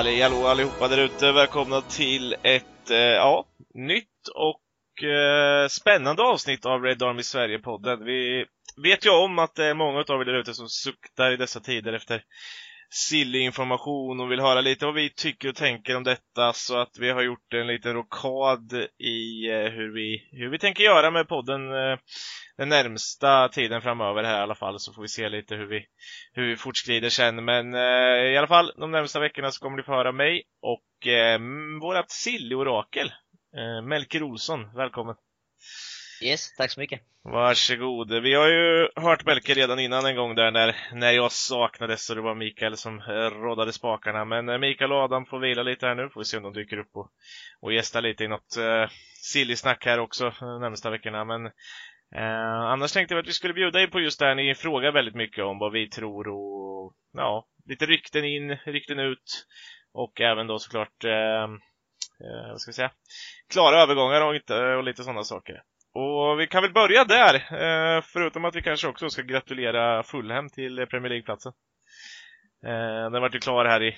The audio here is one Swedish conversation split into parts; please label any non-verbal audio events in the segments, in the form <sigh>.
Halli hallå allihopa där ute, välkomna till ett, eh, ja, nytt och eh, spännande avsnitt av Red Army Sverige-podden. Vi vet ju om att det är många av er där ute som suktar i dessa tider efter sillig information och vill höra lite vad vi tycker och tänker om detta så att vi har gjort en liten rokad i eh, hur vi, hur vi tänker göra med podden eh, den närmsta tiden framöver här i alla fall så får vi se lite hur vi, hur vi fortskrider sen. Men eh, i alla fall de närmsta veckorna så kommer ni få höra mig och eh, vårat silly-orakel eh, Melker Olsson. Välkommen! Yes, tack så mycket. Varsågod. Vi har ju hört Melker redan innan en gång där när, när jag saknades och det var Mikael som eh, råddade spakarna. Men eh, Mikael och Adam får vila lite här nu. Får vi se om de dyker upp och, och gästar lite i något eh, silly snack här också de närmsta veckorna. Men eh, annars tänkte vi att vi skulle bjuda er på just det här. Ni frågar väldigt mycket om vad vi tror och ja, lite rykten in, rykten ut. Och även då såklart eh, eh, vad ska vi säga, klara övergångar och, inte, och lite sådana saker. Och vi kan väl börja där, eh, förutom att vi kanske också ska gratulera Fulham till Premier League-platsen. Eh, den vart ju klar här i,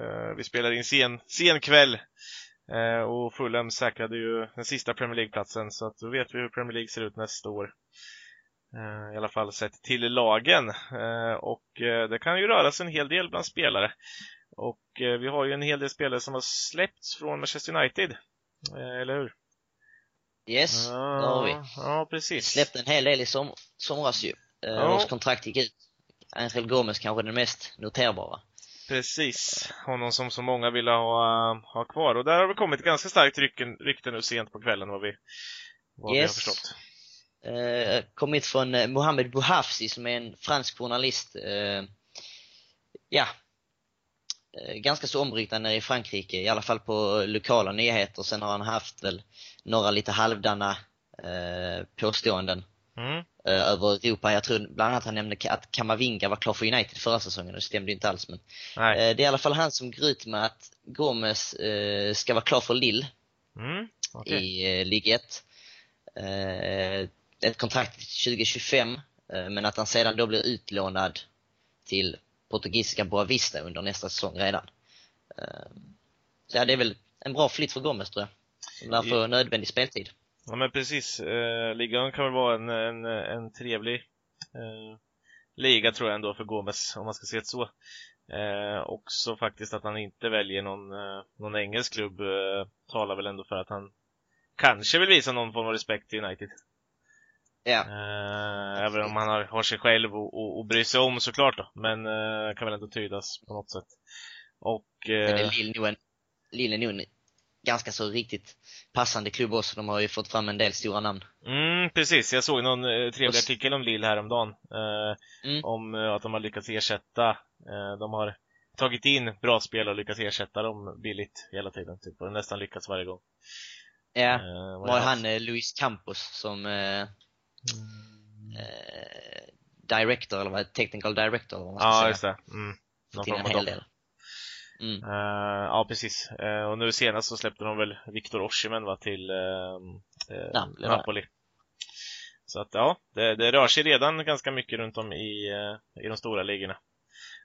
eh, vi spelade in sen, sen kväll och Fulham säkrade ju den sista Premier League-platsen så att då vet vi hur Premier League ser ut nästa år. I alla fall sett till lagen. Och det kan ju röra sig en hel del bland spelare. Och vi har ju en hel del spelare som har släppts från Manchester United. Eller hur? Yes, det har vi. Ja, precis. Släppte en hel del i som, somras ju. Eh, ja. Vars kontrakt gick ut. Angel Gomes kanske den mest noterbara. Precis. Honom som så många ville ha, ha kvar. Och där har det kommit ganska starkt rykten, rykte nu sent på kvällen vad vi, vad yes. vi har förstått. Eh, kommit från eh, Mohamed Bouhafsi som är en fransk journalist. Eh, ja, Eh, ganska så ombrytande i Frankrike, i alla fall på lokala nyheter. Sen har han haft väl några lite halvdana eh, påståenden mm. Eh, över Europa. Jag tror bland annat han nämnde att Kamavinga var klar för United förra säsongen, det stämde inte alls men eh, det är i alla fall han som går ut med att Gomes eh, ska vara klar för Lille mm. okay. i eh, Ligue 1. Eh, ett kontrakt till 2025 men att han sedan då blir utlånad till portugisiska Boavista under nästa säsong redan. Så ja, det är väl en bra flytt för Gomes tror jag. Som lär få nödvändig speltid. Ja men precis. Eh, ligan kan väl vara en, en, en trevlig eh, liga tror jag ändå för Gomes, om man ska se det så. Eh, också faktiskt att han inte väljer någon, eh, någon engelsk klubb eh, talar väl ändå för att han kanske vill visa någon form av respekt till United. Ja. Eh, även om han har, har sig själv och, och, och bryr sig om såklart då. Men eh, kan väl ändå tydas på något sätt. Och... Eh, Lille nog ganska så riktigt passande klubb också. De har ju fått fram en del stora namn. Mm, precis. Jag såg någon eh, trevlig artikel om Lille häromdagen. Eh, mm. Om eh, att de har lyckats ersätta. Eh, de har tagit in bra spelare och lyckats ersätta dem billigt hela tiden. Typ, och nästan lyckats varje gång. Ja, eh, var han eh, Luis Campos som eh, eh, director, eller vad technical director eller vad man ska ja, säga. just det. Mm. Någon form en hel del. Mm. Uh, ja, precis. Uh, och nu senast så släppte de väl Viktor Osimhen va, till uh, Napoli. Napoli. Så att ja, det, det, rör sig redan ganska mycket runt om i, i de stora ligorna.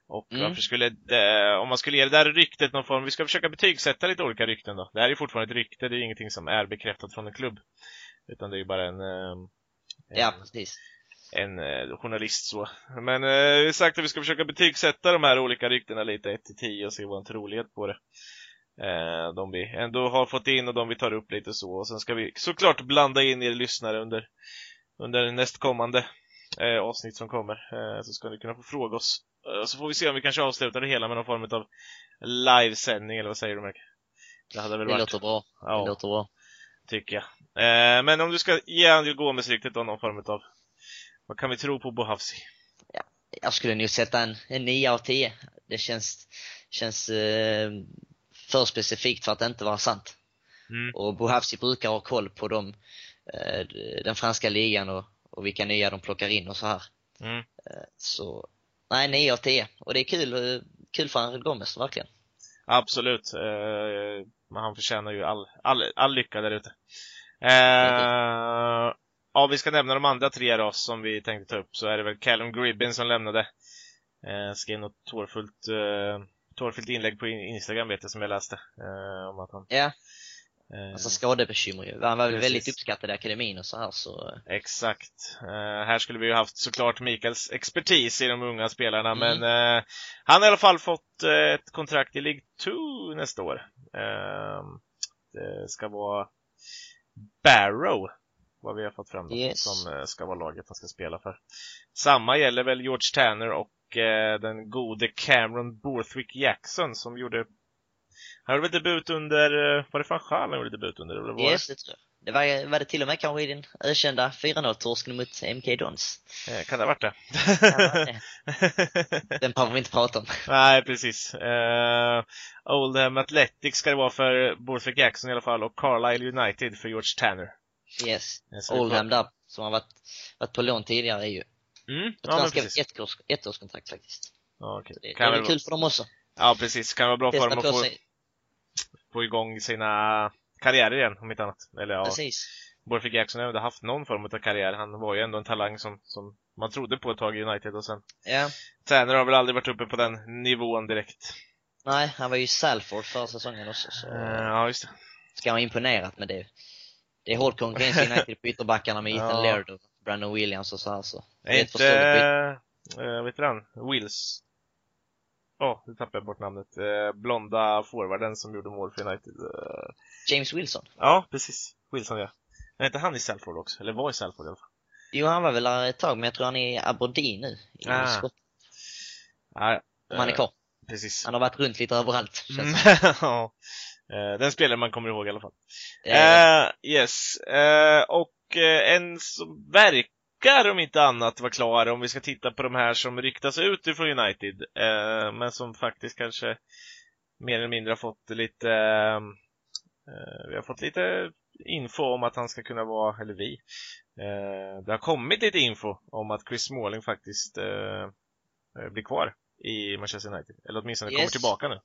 Och mm. varför skulle det, om man skulle ge det där ryktet någon form, vi ska försöka betygsätta lite olika rykten då. Det här är fortfarande ett rykte, det är ingenting som är bekräftat från en klubb. Utan det är ju bara en, Ja, precis. En eh, journalist så. Men eh, vi har sagt att vi ska försöka betygsätta de här olika ryktena lite 1 till 10 och se vår trolighet på det. Eh, de vi ändå har fått in och de vi tar upp lite så. Och sen ska vi såklart blanda in er lyssnare under, under nästkommande eh, avsnitt som kommer. Eh, så ska ni kunna få fråga oss. Eh, så får vi se om vi kanske avslutar det hela med någon form av livesändning eller vad säger du Mark? Det hade väl det varit... låter bra. Ja. Det låter bra tycker jag. Eh, men om du ska ge Angel Gomes riktigt då någon form av, vad kan vi tro på Bohavsi? Ja, jag skulle nog sätta en, en 9 av 10. Det känns, känns eh, för specifikt för att inte vara sant. Mm. Och Bohavsi brukar ha koll på dem, eh, den franska ligan och, och vilka nya de plockar in och så här. Mm. Eh, så, nej 9 av 10. Och det är kul, eh, kul för Angel Gomes, verkligen. Absolut. Eh, han förtjänar ju all, all, all lycka där ute. Eh, ja, vi ska nämna de andra tre då som vi tänkte ta upp. Så är det väl Callum Gribbin som lämnade. Eh, skrev något tårfullt eh, torftigt inlägg på Instagram vet jag som jag läste. Eh, om att han, Ja, eh, alltså skadebekymmer ju. Han var väl väldigt uppskattad i akademin och så här så... Exakt. Eh, här skulle vi ju haft såklart Mikaels expertis i de unga spelarna, Mm. men eh, han har i alla fall fått eh, ett kontrakt i League 2 nästa år. Eh, det ska vara Barrow, vad vi har fått fram Yes. som eh, ska vara laget han ska spela för. Samma gäller väl George Tanner och eh, den gode Cameron Borthwick Jackson som gjorde han gjorde väl debut under, eh, var det Fanchal han gjorde debut under? Eller var? Yes, det tror jag. Det var, var det till och med kanske i den ökända 4-0-torsken mot MK Dons. Eh, Kan det ha varit det- <laughs> Den behöver vi inte prata om. Nej, precis. Uh, Oldham Athletic ska det vara för Borthwick Jackson i alla fall och Carlisle United för George Tanner. Yes. Det är Oldham där, som har varit, varit på lån tidigare, är ju... Mm, ja, han skrev precis. ett, års, ett årskontrakt faktiskt. Ja. Så det, det kan är väl väl, kul för dem också. ja, precis. Kan vara bra för Testa dem på att få, sig. få igång sina karriärer igen, om inte annat. Eller ja, Precis. Borthwick Jackson har ju haft någon form av karriär. Han var ju ändå en talang som, som man trodde på ett tag i United och sen Ja. Tanner har väl aldrig varit uppe på den nivån direkt. Nej, han var ju i Salford förra säsongen också, så Eh, ja, just det. ska ha imponerat med det. Det är hård konkurrens i United på ytterbackarna med Ethan Ja. Laird och Brandon Williams och så här så. Det Är ett inte, äh, vet du han? Wills. Åh, nu tappade jag bort namnet. Eh, blonda forwarden som gjorde mål för United. Eh, James Wilson. ja, precis. Wilson ja. Är inte han i Salford också? Eller var i Salford i alla fall? Jo, han var väl där ett tag, men jag tror han är i Aberdeen nu. I Ah. Skottland. Ja. Om han är Eh, kvar. Precis. Han har varit runt lite överallt. känns Mm, det. <laughs> ja. Eh, Den spelare man kommer ihåg i alla fall. Eh, yes. Eh, och eh, en som verkar om inte annat vara klar om vi ska titta på de här som ryktas ut ifrån United. Eh, men som faktiskt kanske mer eller mindre har fått lite eh, vi har fått lite info om att han ska kunna vara, eller vi. Eh, det har kommit lite info om att Chris Smalling faktiskt blir kvar i Manchester United. Eller åtminstone kommer Yes. tillbaka nu.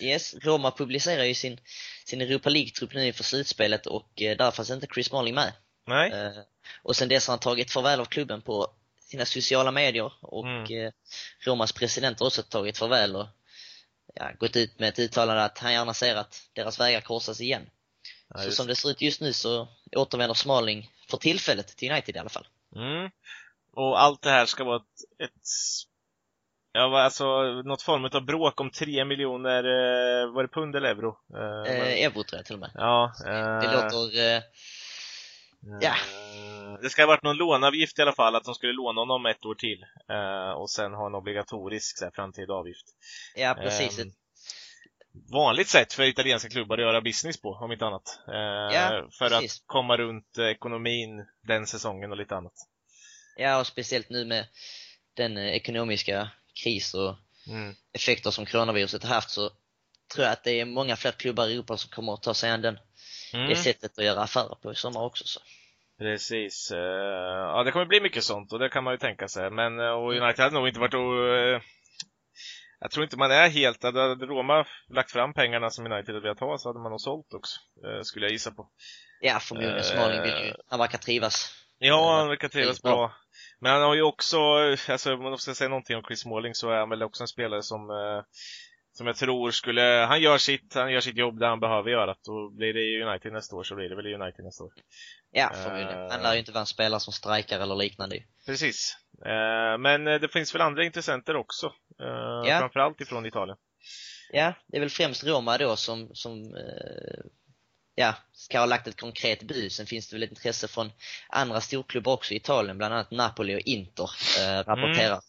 Yes, Roma publicerar ju sin, sin Europa League-trupp nu inför slutspelet och eh, där fanns inte Chris Smalling med. Nej? Eh, och sen dess har han tagit farväl av klubben på sina sociala medier och Mm. eh, Romas president har också tagit farväl och ja, gått ut med ett uttalande att han gärna ser att deras vägar korsas igen. Ja, så som det ser ut just nu så återvänder Smalling för tillfället till United i alla fall. Mm. Och allt det här ska vara ett, ett ja, alltså något form av bråk om 3 miljoner, eh, var det pund eller euro? Eh, Eh, euro tror jag till och med. ja. Eh, Det låter, eh, ja. eh, Det ska ha varit någon låneavgift i alla fall, att de skulle låna honom ett år till. Eh, och sen ha en obligatorisk så här, framtida avgift. ja precis. Ehm, vanligt sätt för italienska klubbar att göra business på, om inte annat. Ja, för precis. att komma runt ekonomin den säsongen och lite annat. Ja, och speciellt nu med den ekonomiska kris och Mm. effekter som coronaviruset har haft så tror jag att det är många fler klubbar i Europa som kommer att ta sig an den, Mm. det sättet att göra affärer på i sommar också. Så. Precis. eh, ja, det kommer bli mycket sånt och det kan man ju tänka sig. Men eh, och United hade nog inte varit o, eh, Jag tror inte man är helt... Hade Roma lagt fram pengarna som United hade velat ha så hade man nog sålt också. Skulle jag gissa på. Ja, förmodligen. Smalling vill ju, han verkar trivas. Ja, han verkar trivas bra. Men han har ju också, alltså om man ska säga någonting om Chris Smalling så är han väl också en spelare som eh, som jag tror skulle, han gör sitt, han gör sitt jobb där han behöver göra Då blir det United nästa år så blir det väl United nästa år. Ja, förmodligen. Han lär ju inte vara en spelare som strejkar eller liknande. Precis. Eh, men eh, det finns väl andra intressenter också. Eh, Ja. Framförallt ifrån Italien. Ja, det är väl främst Roma då som, som eh, ja, ska ha lagt ett konkret bud. Sen finns det väl ett intresse från andra storklubbar också i Italien, bland annat Napoli och Inter, eh, rapporterar Mm.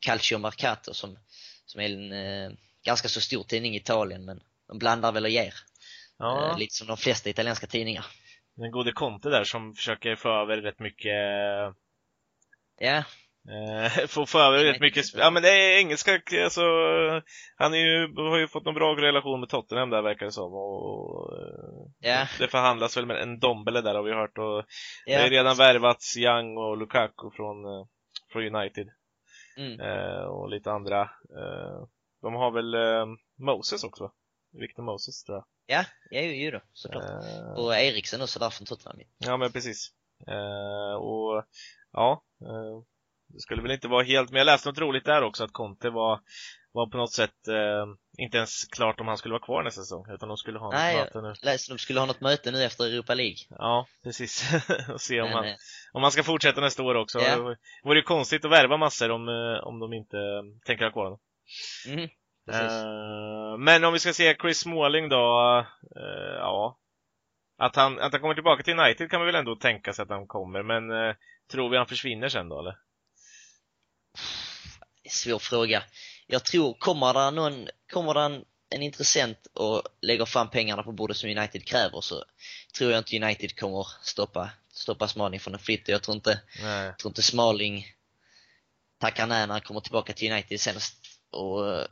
Calcio Mercato som, som är en eh, ganska så stor tidning i Italien, men de blandar väl och ger. Ja, Eh, lite som de flesta italienska tidningar. den gode Conte där som försöker få över rätt mycket Ja, Eh, få få över rätt mycket Ja men det är engelska, alltså Han är ju, har ju fått en bra relation med Tottenham där verkar det som och, eh, ja, Det förhandlas väl med en Dombele där har vi hört och Det ja. har redan värvats Young och Lukaku från, eh, från United Mm. eh, och lite andra eh, De har väl eh, Moses också va? Victor Moses tror jag Ja, ja ju, ju då, såklart. eh, Och Eriksen också där från Tottenham. Ja men precis eh, Och ja eh, Det skulle väl inte vara helt, men jag läste något roligt där också att Conte var var på något sätt eh, inte ens klart om han skulle vara kvar nästa säsong, utan de skulle ha något Nej, möte nu. läste de skulle ha något möte nu efter Europa League. Ja, precis. <laughs> och se om Men, han, om han ska fortsätta nästa år också. Ja. Det vore ju konstigt att värva massor om, eh, om de inte eh, tänker ha kvar honom. precis. Eh, men om vi ska se Chris Smalling då, eh, ja. Att han, att han kommer tillbaka till United kan man väl ändå tänka sig att han kommer, men eh, tror vi han försvinner sen då eller? Svår fråga. Jag tror, kommer det någon, kommer det en, en intressent och lägger fram pengarna på bordet som United kräver så tror jag inte United kommer stoppa, stoppa Smalling från en flytt. Jag tror inte, Nej. tror inte Smalling tackar nej när han kommer tillbaka till United sen och eh,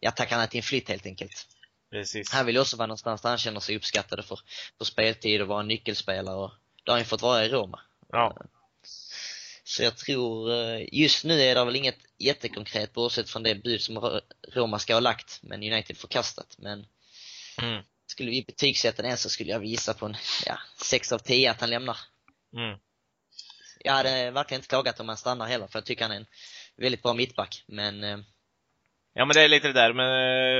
jag tackar nej till en flytt helt enkelt. Precis. Han vill också vara någonstans där han känner sig uppskattad för, för speltid och vara en nyckelspelare och det har han ju fått vara i Roma. Ja. Så jag tror, eh, just nu är det väl inget jättekonkret bortsett från det bud som Ro- Roma ska ha lagt, men United förkastat. Men Mm. skulle vi betygsätta den så skulle jag gissa på en, ja, 6 av 10 att han lämnar. Mm. Jag hade verkligen inte klagat om han stannar heller, för jag tycker han är en väldigt bra mittback. Men, eh, Ja men det är lite det där, men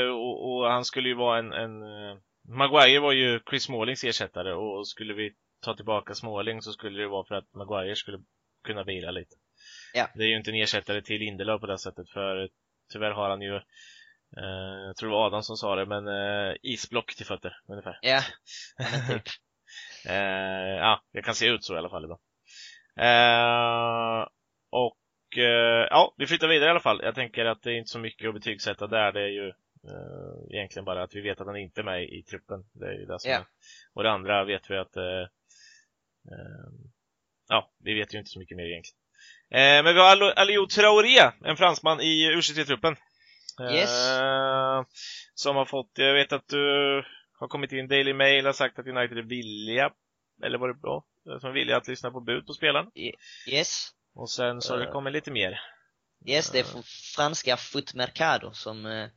eh, och, och han skulle ju vara en, en Maguire var ju Chris Smallings ersättare och skulle vi ta tillbaka Smalling så skulle det vara för att Maguire skulle kunna vila lite. Ja. Det är ju inte en ersättare till Lindelöf på det sättet för tyvärr har han ju eh, jag tror det var Adam som sa det, men eh, isblock till fötter ungefär. ja, ja men typ. <laughs> Eh, ja, det kan se ut så i alla fall idag. Eh, och eh, ja, vi flyttar vidare i alla fall. Jag tänker att det är inte så mycket att betygsätta där. Det är ju eh, egentligen bara att vi vet att han inte är med i, truppen. Det är ju det som Ja. är. Och det andra vet vi att eh, eh, ja, vi vet ju inte så mycket mer egentligen. Eh, men vi har Al- Aliou Traoré, en fransman i U23-truppen. Yes. Eh, som har fått, jag vet att du har kommit in Daily Mail har sagt att United är villiga, eller var det bra? Som är villiga att lyssna på bud på spelaren. Yes. Och sen så har det Eh. kommit lite mer. Yes, det är franska Foot Mercado som, eh,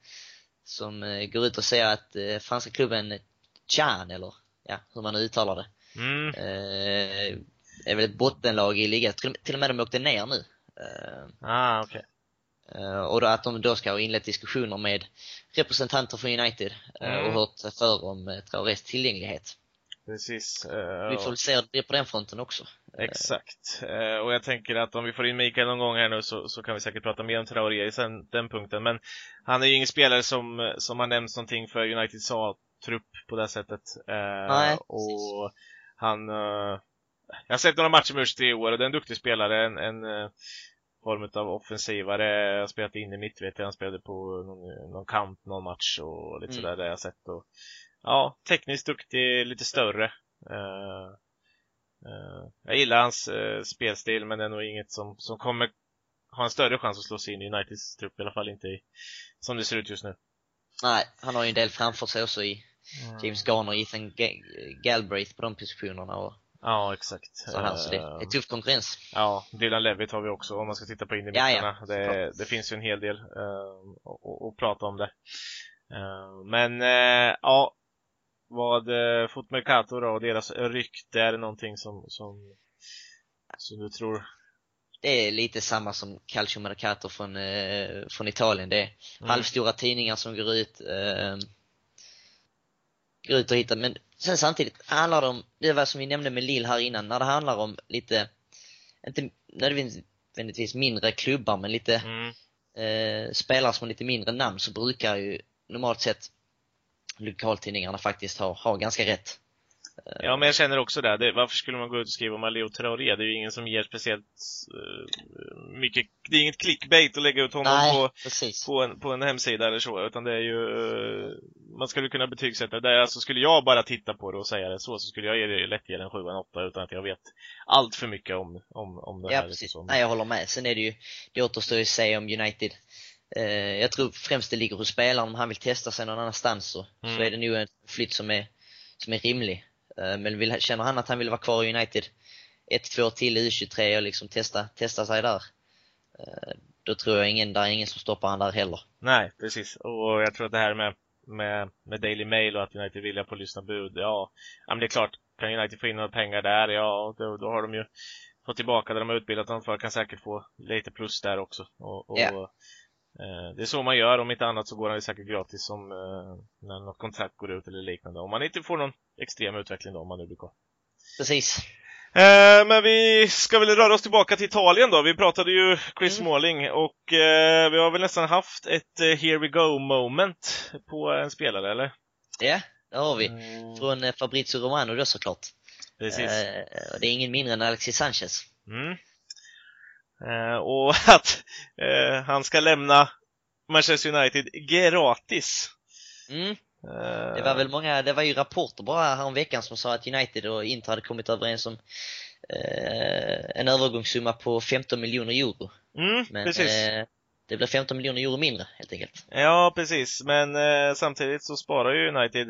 som eh, går ut och säger att eh, franska klubben Chan, eller ja, hur man uttalar det, Mm, eh, är väl ett bottenlag i ligan. Till, till och med de åkte ner nu. Eh, ah okej. eh, och då att de då ska ha inlett diskussioner med representanter från United eh, Mm. och hört sig för om Traorés tillgänglighet. Precis. Vi får se det på den fronten också. Exakt. Och jag tänker att om vi får in Mikael någon gång här nu så, så kan vi säkert prata mer om Traoré i sen, den punkten. Men han är ju ingen spelare som, som har nämnts någonting för Uniteds A-trupp på det sättet. Nej, och han... Jag har sett några matcher med Öster i år och det är en duktig spelare. En, en eh, form av offensivare. Jag har spelat in i mitt vet jag. Han spelade på någon, någon kamp, någon match och lite Mm. sådär det jag har sett. Och, ja, tekniskt duktig, lite större. Eh, Eh, jag gillar hans eh, spelstil men det är nog inget som, som kommer ha en större chans att slå sig in i Uniteds trupp, i alla fall inte i, som det ser ut just nu. Nej, han har ju en del framför sig också i James Garner, Ethan Ga- Galbraith på de positionerna och Ja, exakt. så här, så det Eh, är tuff konkurrens. Ja, Dylan Levitt har vi också om man ska titta på in i Ja, ja, mittarna. det, det finns ju en hel del att prata om där. Eh, men eh, ja, vad Fotmercato då och deras rykte, är det någonting som, som, som du tror? Det är lite samma som Calcio Mercato från, eh, från Italien. Det är Mm. halvstora tidningar som går ut, eh, går ut och hittar, men sen samtidigt handlar det om, det var som vi nämnde med Lille här innan, när det handlar om lite, inte nödvändigtvis mindre klubbar, men lite Mm. eh, spelare som har lite mindre namn så brukar ju normalt sett lokaltidningarna faktiskt ha, ha ganska rätt. Ja, men jag känner också det. det. Varför skulle man gå ut och skriva om Aleo Traoré? Det är ju ingen som ger speciellt eh, mycket, det är inget clickbait att lägga ut honom Nej, på, på, en, på en hemsida eller så, utan det är ju, eh, man skulle kunna betygsätta det. Alltså skulle jag bara titta på det och säga det så, så skulle jag ge det lätt ge en 7 en 8 utan att jag vet allt för mycket om, om, om det Ja, här. precis. liksom. Nej, jag håller med. Sen är det ju, det återstår ju att se om United eh, jag tror främst det ligger hos spelaren om han vill testa sig någon annanstans så, Mm. så är det nog en flytt som är, som är rimlig. Eh, men vill, känner han att han vill vara kvar i United ett, två till i U23 och liksom testa, testa sig där. Eh, då tror jag ingen, där är ingen som stoppar han där heller. Nej, precis. Och jag tror att det här med, med, med Daily Mail och att United vill på lyssna bud, ja, ja men det är klart, kan United få in några pengar där, ja, då, då har de ju fått tillbaka det de har utbildat dem för, kan säkert få lite plus där också. Och, och Ja. Eh, det är så man gör, om inte annat så går han ju säkert gratis om eh, när något kontrakt går ut eller liknande. Om man inte får någon extrem utveckling då, om man nu blir kvar. Precis. Eh, men vi ska väl röra oss tillbaka till Italien då. Vi pratade ju Chris Mm. Smalling och eh, vi har väl nästan haft ett eh, here we go moment på en spelare, eller? Ja, det har vi. Mm, Från eh, Fabrizio Romano då såklart. precis. Och det är ingen mindre än Alexis Sanchez. Mm. Eh, och <laughs> att eh, han ska lämna Manchester United gratis. Mm. Eh, Det var väl många, det var ju rapporter bara häromveckan som sa att United och Inter hade kommit överens om en övergångssumma på 15 miljoner euro. Mm, Men precis. eh, det blir 15 miljoner euro mindre helt enkelt. Ja, precis. Men eh, samtidigt så sparar ju United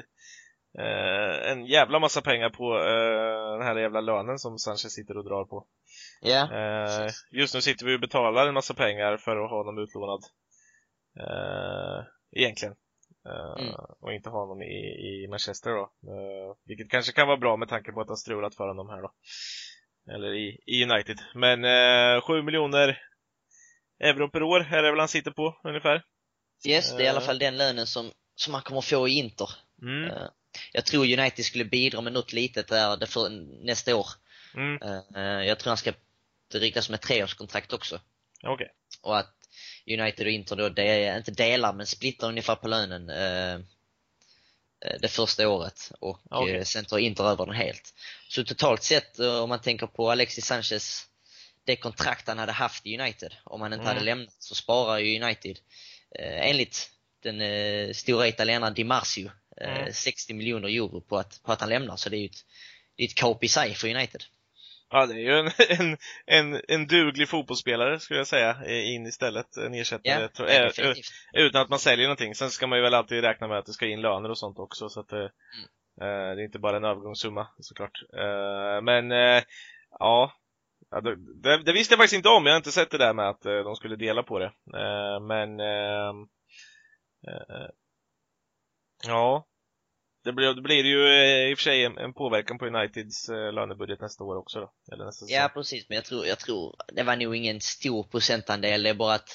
eh, en jävla massa pengar på den här jävla lönen som Sanchez sitter och drar på. Ja, Eh, just nu sitter vi och betalar en massa pengar för att ha honom utlånad. Eh, egentligen. Eh, Mm. Och inte ha honom i, i Manchester då. Eh, vilket kanske kan vara bra med tanke på att har strulat för honom här då. Eller i, i United. Men eh, 7 miljoner euro per år är det väl han sitter på ungefär. yes, det är i alla Eh. fall den lönen som, som han kommer få i Inter. Mm. Eh, jag tror United skulle bidra med något litet där för nästa år. Mm. Jag tror han ska det ryktas som ett treårskontrakt också. Okej. Och att United och Inter då, är inte delar men splittar ungefär på lönen eh, eh, det första året och eh, sen tar Inter över den helt. Så totalt sett eh, om man tänker på Alexis Sanchez, det kontrakt han hade haft i United, om han inte Mm. hade lämnat så sparar ju United eh, enligt den eh, stora italienaren Di Marzio eh, Mm. 60 miljoner euro på att, på att han lämnar. Så det är ju ett, det är ett kap i sig för United. Ja, det är ju en, <laughs> en, en, en duglig fotbollsspelare skulle jag säga, eh, in istället. En ersättare. Ja, tror- ja, eh, utan att man säljer någonting. Sen ska man ju väl alltid räkna med att det ska in löner och sånt också. Så att Mm. eh, eh, det är inte bara en övergångssumma såklart. Eh, men eh, ja, ja det, det, det visste jag faktiskt inte om. Jag har inte sett det där med att eh, de skulle dela på det. Eh, men eh, eh, ja, det blir, det blir ju eh, i och för sig en, en påverkan på Uniteds eh, lönebudget nästa år också då. Eller nästa säsong. Ja, precis. Men jag tror, jag tror, det var nog ingen stor procentandel. Det är bara att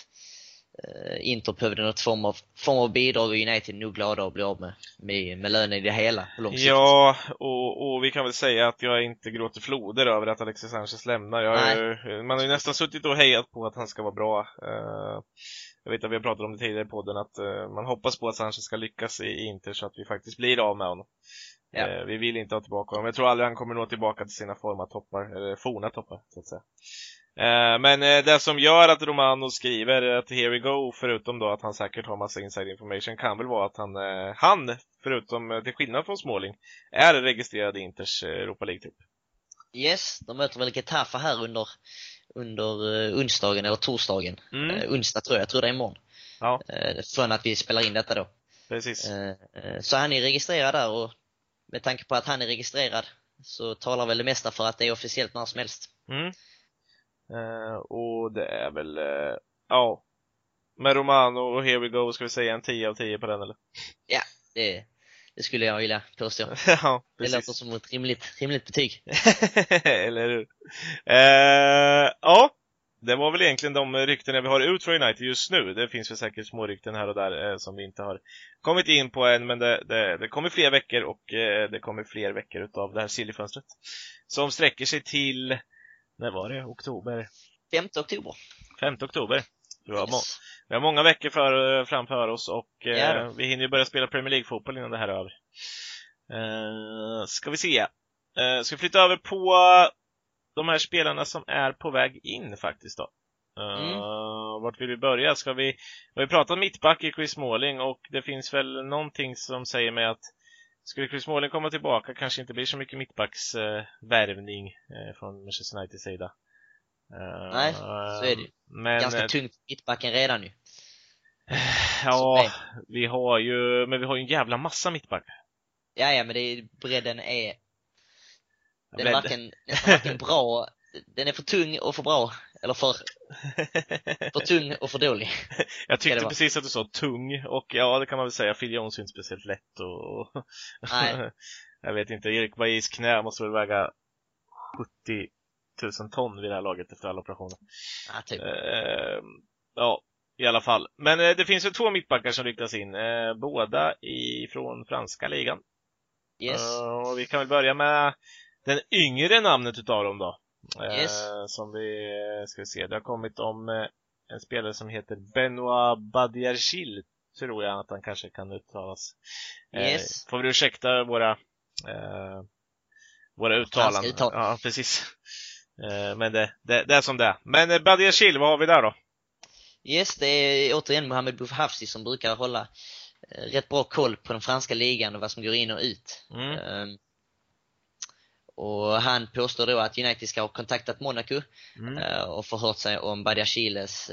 eh, Inter behövde något form av, form av bidrag och United är nog glada att bli av med, med, med lönen i det hela på lång sikt. Ja, och, och vi kan väl säga att jag inte gråter floder över att Alexis Sanchez lämnar. Jag, har ju- man har ju nästan suttit och hejat på att han ska vara bra. Eh, jag vet att vi har pratat om det tidigare i podden, att eh, man hoppas på att Sanchez ska lyckas i Inter så att vi faktiskt blir av med honom. Ja. Eh, vi vill inte ha tillbaka honom. Jag tror aldrig han kommer nå tillbaka till sina forma toppar, eller forna toppar, så att säga. Eh, men eh, det som gör att Romano skriver att here we go, förutom då att han säkert har massa inside information, kan väl vara att han, eh, han förutom till skillnad från Småling, är registrerad i Inters Europa League-trupp. Yes, de möter väl Getafe här under, under uh, onsdagen eller torsdagen. Mm, Eh, onsdag tror jag, jag tror det är imorgon. Ja. Uh, från att vi spelar in detta då. precis. Eh, eh, så han är registrerad där och med tanke på att han är registrerad så talar väl det mesta för att det är officiellt när som helst. Mm. Eh, och det är väl, eh, ja. Med Romano och Here We Go ska vi säga en 10 av 10 på den eller? Det, det skulle jag vilja påstå. <laughs> ja, Det låter som ett rimligt, rimligt betyg. <laughs> Eller hur? Eh, ja, det var väl egentligen de ryktena vi har ut från United just nu. Det finns väl säkert små rykten här och där eh, som vi inte har kommit in på än, men det, det, det kommer fler veckor och eh, det kommer fler veckor utav det här sillyfönstret. Som sträcker sig till, när var det? Oktober? 5 oktober. 5 oktober. Vi har, Yes. vi har många veckor för, framför oss och eh, vi hinner ju börja spela Premier League-fotboll innan det här är över. Eh, ska vi se. Eh, ska vi flytta över på de här spelarna som är på väg in faktiskt då. Eh, Mm. Vart vill vi börja? Ska vi, vi har ju pratat mittback i Chris Smalling och det finns väl någonting som säger mig att skulle Chris Smalling komma tillbaka kanske inte blir så mycket mittbacksvärvning eh, värvning, eh, från Manchester Uniteds sida. Nej, så är det ju. Men, Ganska eh, tungt mittbacken redan ju. Ja, vi har ju, men vi har ju en jävla massa mittbackar. Ja, ja, men det är, bredden är, den är varken, varken bra, den är för tung och för bra, eller för, för <laughs> tung och för dålig. Jag tyckte precis att du sa tung, och ja, det kan man väl säga. Phil Jones är inte speciellt lätt och... Nej. <laughs> jag vet inte, Erik Bajis knä måste väl väga 70 000 ton vid det här laget efter alla operationer. Ja, typ. Eh, ja, i alla fall. Men eh, det finns ju två mittbackar som ryktas in, eh, båda ifrån franska ligan. Yes. Uh, och vi kan väl börja med den yngre namnet utav dem då. Yes. som vi ska se, det har kommit om en spelare som heter Benoit Badiachil, tror jag att han kanske kan uttalas. Yes. får vi ursäkta våra våra uttalanden. Uttal. Ja, precis. Men det, det, det, är som det är. Men Badiachil, vad har vi där då? Yes, det är återigen Mohamed Boufhafsi som brukar hålla rätt bra koll på den franska ligan och vad som går in och ut. Mm. Um, och han påstår då att United ska ha kontaktat Monaco Mm. uh, och förhört sig om Badiachiles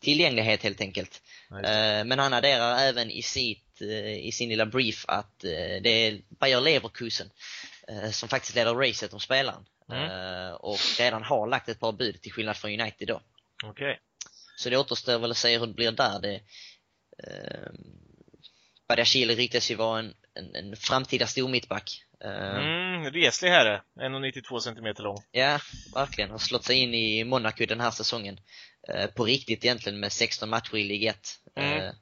tillgänglighet helt enkelt. Uh, men han adderar även i, sitt, i sin lilla brief att det är Bayer Leverkusen som faktiskt leder racet om spelaren. Mm. Uh, och redan har lagt ett par bud till skillnad från United då. Okej. Så det återstår väl att se hur det blir där. Det, eh, Badiashile ryktas ju vara en, en, en framtida stormittback. Eh, Mm, reslig herre. 1,92 cm lång. Ja, verkligen. Har slått sig in i Monaco den här säsongen. Eh, på riktigt egentligen med 16 matcher i Ligue 1. Mm. Eh,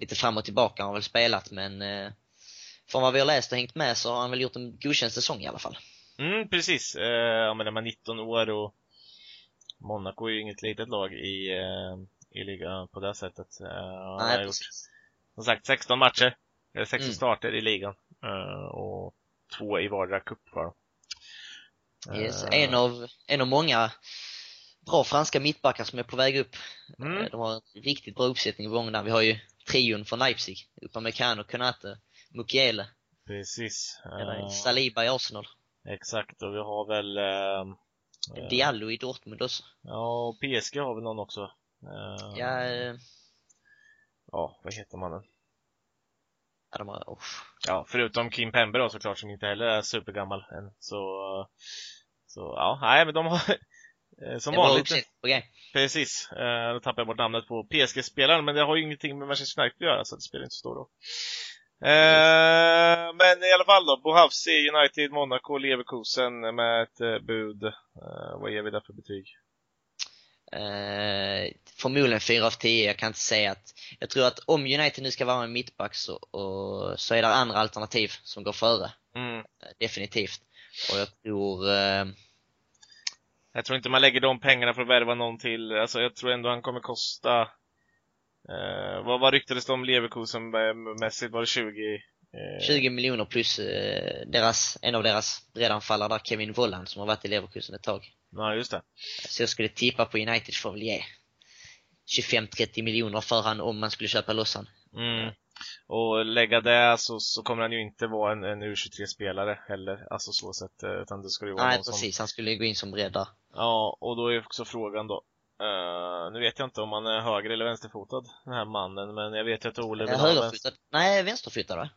lite fram och tillbaka har han väl spelat men eh, från vad vi har läst och hängt med så har han väl gjort en godkänd säsong i alla fall. Mm, precis. Eh, ja, men när man är 19 år och Monaco är ju inget litet lag i, eh, i ligan på det sättet. Eh, han har Nej, gjort, som sagt, 16 matcher. Eller 16 Mm. starter i ligan. Eh, och två i vardera cup dem. Yes. Eh, En, av, en av många bra franska mittbackar som är på väg upp. Mm. Eh, De har en riktigt bra uppsättning på gång där. Vi har ju trion från Leipzig. Upamecano, Konate, Mukiele. Precis. Eller Eh, Saliba i Arsenal. Exakt, och vi har väl eh, eh, Diallo i Dortmund också. Ja, och PSG har vi någon också. Eh, Ja, eh, ja, vad heter mannen? ja de har, oh. Ja, förutom Kim Pembe då såklart som inte heller är supergammal än. Så, så ja, nej men de har <laughs> eh, som Det vanligt. gång. Precis, eh, då tappade jag bort namnet på PSG-spelaren men det har ju ingenting med Manchester United att göra så det spelar inte så stor roll. Eh, men i alla fall då, Bohavsi, United, Monaco, Leverkusen med ett eh, bud. Eh, vad ger vi där för betyg? Eh, förmodligen 4 av 10. Jag kan inte säga att... Jag tror att om United nu ska vara en mittback så, och, så är det andra alternativ som går före. Mm. Eh, definitivt. Och jag tror... Eh, Jag tror inte man lägger de pengarna för att värva någon till. Alltså jag tror ändå han kommer kosta eh, vad, vad ryktades det om Leverkusen eh, mässigt? Var det 20? Eh, 20 miljoner plus eh, deras, en av deras bredanfallare där, Kevin Volland, som har varit i Leverkusen ett tag. Ja, just det. Så jag skulle tippa på United får väl ge 25-30 miljoner för han om man skulle köpa loss han. Mm. Och lägga det så, så kommer han ju inte vara en, en U23-spelare heller, alltså så sett. eh, Utan det ska ju vara Nej någon som... precis, han skulle gå in som bredd där. Ja, och då är också frågan då. Eh, nu vet jag inte om han är höger eller vänsterfotad, den här mannen, men jag vet ju att Ole vill vänster... Högerfotad? Nej, vänsterfotad va?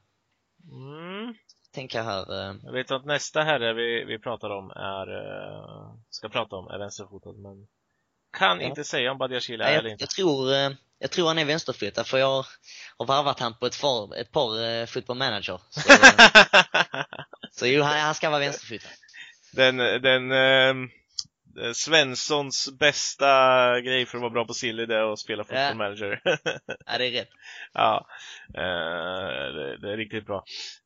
Mm. Tänker här. Eh, Jag vet att nästa herre vi, vi pratar om är, eh, ska prata om är vänsterfotad, men kan Ja. inte säga om Badiashile nej, är eller jag, inte. jag tror, jag tror han är vänsterfotad för jag har varvat han på ett, far, ett par eh, football manager. Så, <laughs> så jo, han, han ska vara vänsterfotad. den, den Svenssons bästa grej för att vara bra på silly det är att spela football Ja. manager. <laughs> Ja, det är rätt. ja, eh, det, det är riktigt bra.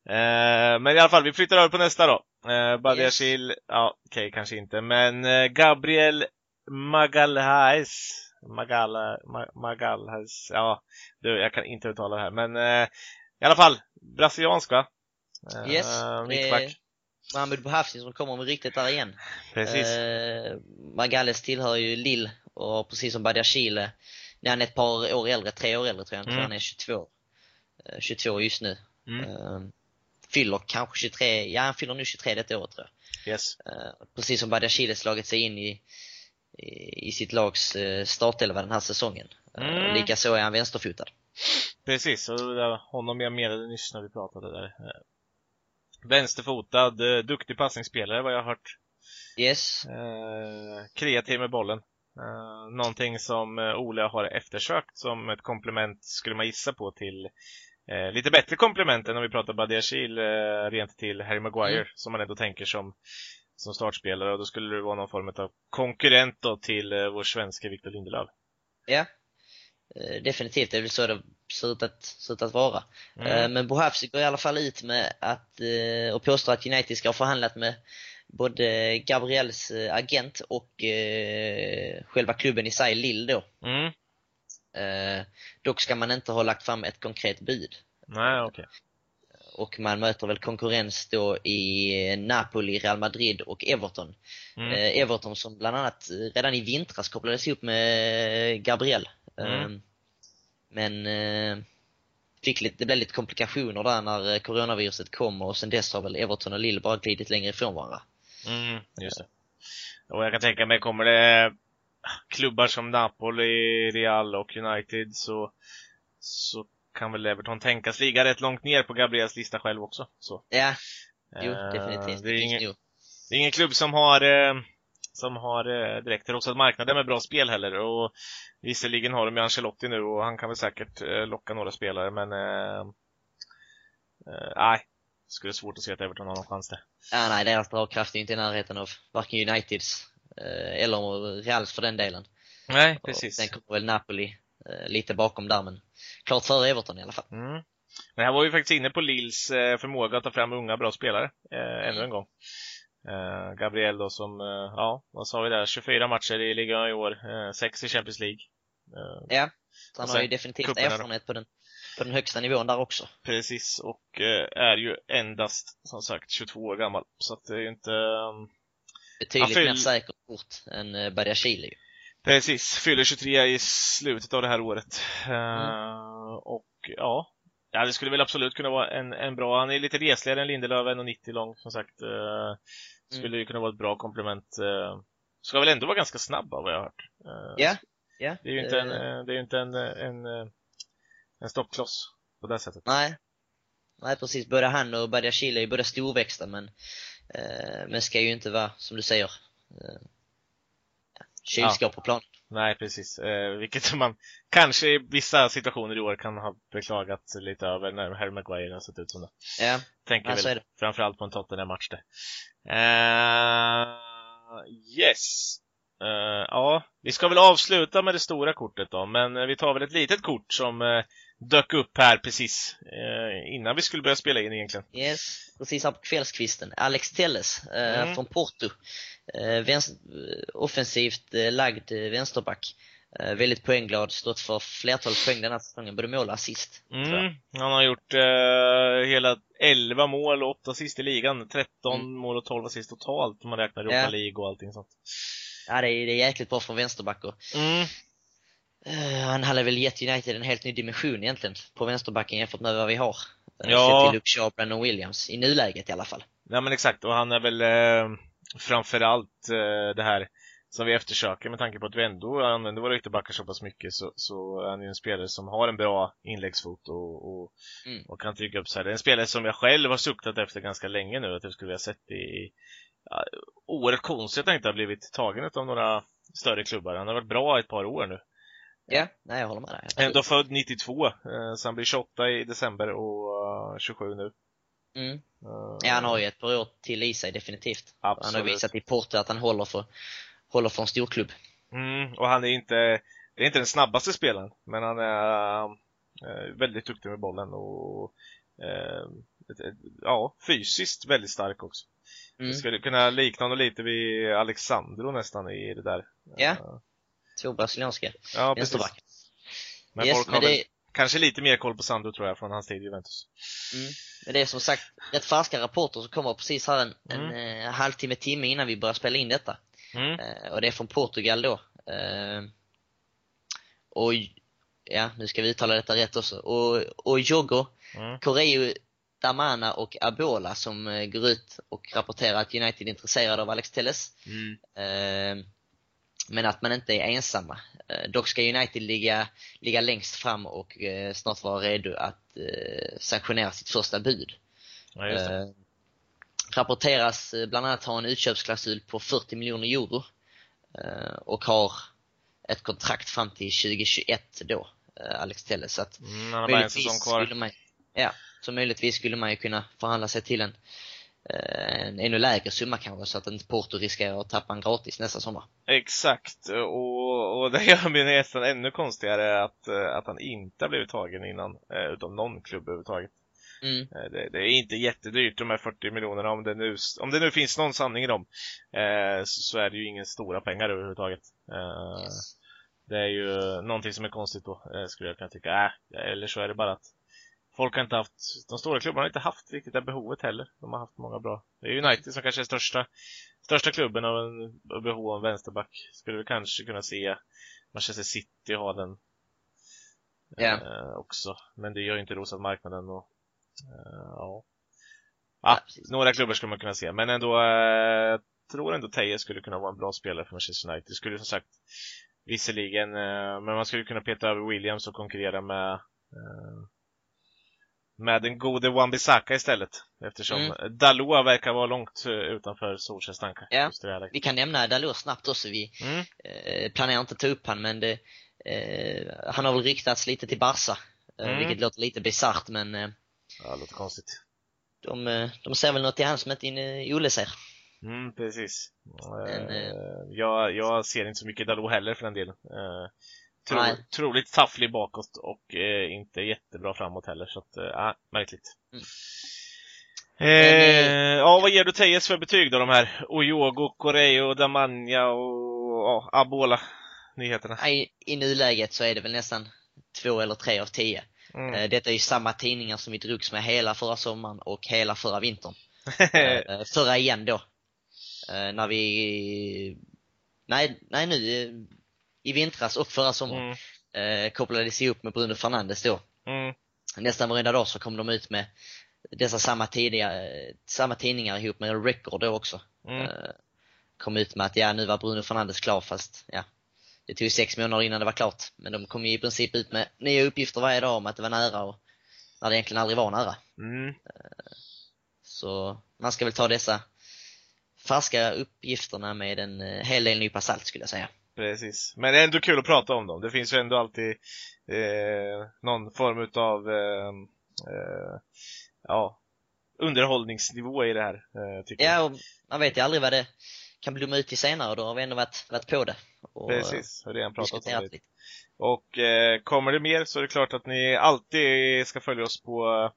Eh, men i alla fall, vi flyttar över på nästa då. Uh, Badiashil, ja okej kanske inte, men eh, Gabriel Magalhaes Magala, Ma, Magalhaes, ja, du, jag kan inte uttala det här, men eh, i alla fall, brasiliansk va? Eh, Yes, mittback. Mohamed Bouhafsi som kommer med ryktet där igen. Precis. Eh, Magales tillhör ju Lille och precis som Badiashile, när han är ett par år äldre, tre år äldre tror jag, jag tror Mm. han är 22. Eh, 22 just nu. Mm. Eh, fyller kanske 23, ja han fyller nu 23 detta året tror jag. Yes. Eh, precis som Badiashile slagit sig in i, i, i sitt lags eh, startelva den här säsongen. Eh, Mm. Likaså är han vänsterfotad. Precis, och det var honom jag menade nyss när vi pratade där. Vänsterfotad, eh, duktig passningsspelare vad jag har hört. Yes. Eh, kreativ med bollen. Eh, någonting som eh, Ole har eftersökt som ett komplement skulle man gissa på till eh, lite bättre komplement än om vi pratar Badiashil eh, rent till Harry Maguire Mm. som man ändå tänker som, som startspelare och då skulle det vara någon form av konkurrent då till eh, vår svenska Victor Lindelöf. Ja. Eh, definitivt, det är väl så det ser ut att, ser ut att vara. Mm. Eh, Men Bohavsi går i alla fall ut med att, eh, och påstår att United ska ha förhandlat med både Gabriels agent och eh, själva klubben i sig, Lille då. Mm. Eh, dock ska man inte ha lagt fram ett konkret bud. Nej, okej. Och man möter väl konkurrens då i Napoli, Real Madrid och Everton. Mm. Eh, Everton som bland annat redan i vintras kopplades ihop med Gabriel. Mm. Eh, Men eh, fick lite, det blev lite komplikationer där när eh, coronaviruset kom och sen dess har väl Everton och Lille bara glidit längre ifrån varandra. Mm, just det. Och jag kan tänka mig, kommer det klubbar som Napoli, Real och United så, så kan väl Everton tänkas ligga rätt långt ner på Gabriels lista själv också. Så. Ja, jo Eh, definitivt. Det är, ingen, det är ingen klubb som har, eh, som har eh, direkt rosat marknaden med bra spel heller. Och visserligen har de ju Ancelotti nu och han kan väl säkert eh, locka några spelare men eh, eh, nej, skulle det svårt att se att Everton har någon chans där. Ja, nej, deras dragkraft är inte i närheten av varken Uniteds eller Reals för den delen. Nej, Och precis. Sen kommer väl Napoli lite bakom där, men klart före Everton i alla fall. Mm. Men här var vi faktiskt inne på Lills eh, förmåga att ta fram unga bra spelare, eh, ännu en gång. Eh, Gabriel då som, eh, ja, vad sa vi där, 24 matcher i ligan i år, eh, 6 i Champions League. Eh, Ja, så han har ju definitivt erfarenhet på den, på den högsta nivån där också. precis, och är ju endast, som sagt, 22 år gammal. Så att det är ju inte, eh, Betydligt fyll- mer säkert kort än eh, Badiashile ju. precis, fyller 23 i slutet av det här året. Mm. Och ja, ja, det skulle väl absolut kunna vara en, en bra, han är lite resligare än Lindelöf, 1,90 lång som sagt. Eh, skulle ju kunna vara ett bra komplement. Eh, ska väl ändå vara ganska snabb av vad jag har hört. Eh, Ja, ja. Det är ju inte en, eh, eh, det är inte en, eh, en, eh, en stoppkloss på det sättet. Nej. Nej, precis. Både han och Badiashile är ju båda storväxta, men, eh, men ska ju inte vara, som du säger, eh, kylskåp på planen. Nej, precis. Eh, vilket <laughs> man kanske i vissa situationer i år kan ha beklagat lite över när Harry Maguire har sett ut som det. Ja, Tänker väl framförallt på en Tottenham-match där. Eh, yes. Eh, ja, vi ska väl avsluta med det stora kortet då, men vi tar väl ett litet kort som eh, dök upp här precis eh, innan vi skulle börja spela in egentligen. yes. Precis här på kvällskvisten. Alex Telles eh, Mm. från Porto. Eh, vänster, eh, offensivt eh, lagd eh, vänsterback. Eh, väldigt poängglad, stått för flertal poäng den här säsongen, både mål och assist. Mm. Han har gjort hela 11 mål och 8 assist i ligan. 13 Mm. mål och 12 assist totalt om man räknar Europa Ja. League och allting sånt. Ja, det är, det är jäkligt bra från vänsterback och Mm. Eh, han hade väl gett United en helt ny dimension egentligen på vänsterbacken jämfört med vad vi har. Eh, Ja. Sett till Luke Shaw och Brandon Williams, i nuläget i alla fall. Ja men exakt, och han är väl eh, framförallt eh, det här som vi eftersöker med tanke på att vi ändå använder våra ytterbackar så pass mycket så, så är han ju en spelare som har en bra inläggsfot och, och, Mm. och kan trycka upp så här. Det är en spelare som jag själv har suktat efter ganska länge nu, att jag skulle vilja sett i ja, oerhört konstigt att han inte har blivit tagen av några större klubbar. Han har varit bra ett par år nu. Ja, nej jag håller med dig. absolut. Ändå född 92, eh, så han blir 28 i december och eh, 27 nu. Mm. Eh, Ja, han har ju ett par år till i sig definitivt. Han har Absolut. visat i Porto att han håller för, håller för en storklubb. Mm, och han är inte, det är inte den snabbaste spelaren, men han är eh, väldigt duktig med bollen och eh, ett- ja, fysiskt väldigt stark också. Mm. Jag skulle kunna likna honom lite vid Alexandro nästan i det där. Ja. Eh, Två brasilianska ja vänsterbackar. Men Yes, folk men har det, väl kanske lite mer koll på Sandro tror jag från hans tid i Juventus. mm, men det är som sagt rätt färska rapporter som kommer precis här en, Mm. en eh, halvtimme, timme innan vi börjar spela in detta. Mm. Eh, och det är från Portugal då. Eh, och, ja, nu ska vi uttala detta rätt också. Och, och Jogo, Mm. Correo, Damana och Abola som eh, går ut och rapporterar att United är intresserade av Alex Telles. Mm. Men att man inte är ensamma. Eh, dock ska United ligga, ligga längst fram och eh, snart vara redo att eh, sanktionera sitt första bud. Ja, just. Eh, rapporteras bland annat ha en utköpsklausul på 40 miljoner euro eh, och har ett kontrakt fram till 2021 då, eh, Alex Telles. Så att Mm, möjligtvis skulle man, ja, så möjligtvis skulle man ju kunna förhandla sig till en, en ännu lägre summa kanske så att inte Porto riskerar att tappa en gratis nästa sommar. Exakt, och, och det gör mig nästan ännu konstigare att, eh, att han inte har blivit tagen innan, eh, utav någon klubb överhuvudtaget. Mm. Eh, det, det, är inte jättedyrt de här 40 miljonerna om det nu, om det nu finns någon sanning i dem. Eh, så, så, är det ju ingen stora pengar överhuvudtaget. Eh, yes. Det är ju någonting som är konstigt då, eh, skulle jag kunna tycka. Äh, eller så är det bara att folk har inte haft, de stora klubbarna har inte haft riktigt det behovet heller. De har haft många bra. Det är United som kanske är största, största klubben av en av behov av en vänsterback. Skulle vi kanske kunna se Manchester City ha den yeah. eh, också. Men det gör ju inte rosat marknaden och eh, ja. Ah, några klubbar skulle man kunna se, men ändå eh, tror ändå Teje skulle kunna vara en bra spelare för Manchester United. Det skulle som sagt visserligen, eh, men man skulle kunna peta över Williams och konkurrera med eh, med den gode Wan-Bissaka istället. Eftersom mm. Dalot verkar vara långt eh, utanför Solskjaers tankar. Ja, vi kan nämna Dalot snabbt också. Vi mm. eh, planerar inte att ta upp han men det, eh, han har väl ryktats lite till Barca. Eh, mm. Vilket låter lite bisarrt men eh, Ja, det låter konstigt. De, de ser väl något i han som inte Olle ser. Mm, precis. Men, eh, jag, jag ser inte så mycket Dalot heller för den delen. Tro, troligt tafflig bakåt och eh, inte jättebra framåt heller så att, äh, märkligt. Mm. Eh, ja, vad ger du Tejes för betyg då, de här Oyogo, Correo, Damania och ja, Abola nyheterna? I, I nuläget så är det väl nästan två eller tre av tio. Mm. Eh, detta är ju samma tidningar som vi drogs med hela förra sommaren och hela förra vintern. <laughs> eh, förra igen då. Eh, när vi, nej, nej nu, i vintras och förra sommaren mm. eh, kopplades ihop med Bruno Fernandes då. Mm. Nästan varenda dag så kom de ut med dessa samma, tidiga, samma tidningar ihop med Record då också. Mm. Eh, kom ut med att ja, nu var Bruno Fernandes klar fast ja, det tog sex månader innan det var klart. Men de kom ju i princip ut med nya uppgifter varje dag om att det var nära och när det egentligen aldrig var nära. Mm. Eh, så man ska väl ta dessa färska uppgifterna med en eh, hel del nypa salt skulle jag säga. Precis. Men det är ändå kul att prata om dem. Det finns ju ändå alltid eh, någon form utav eh, eh, ja, underhållningsnivå i det här. Eh, tycker ja, och man vet ju aldrig vad det kan blomma ut till senare och då har vi ändå varit, varit på det. Och Precis, har redan pratat om det. Och eh, kommer det mer så är det klart att ni alltid ska följa oss på,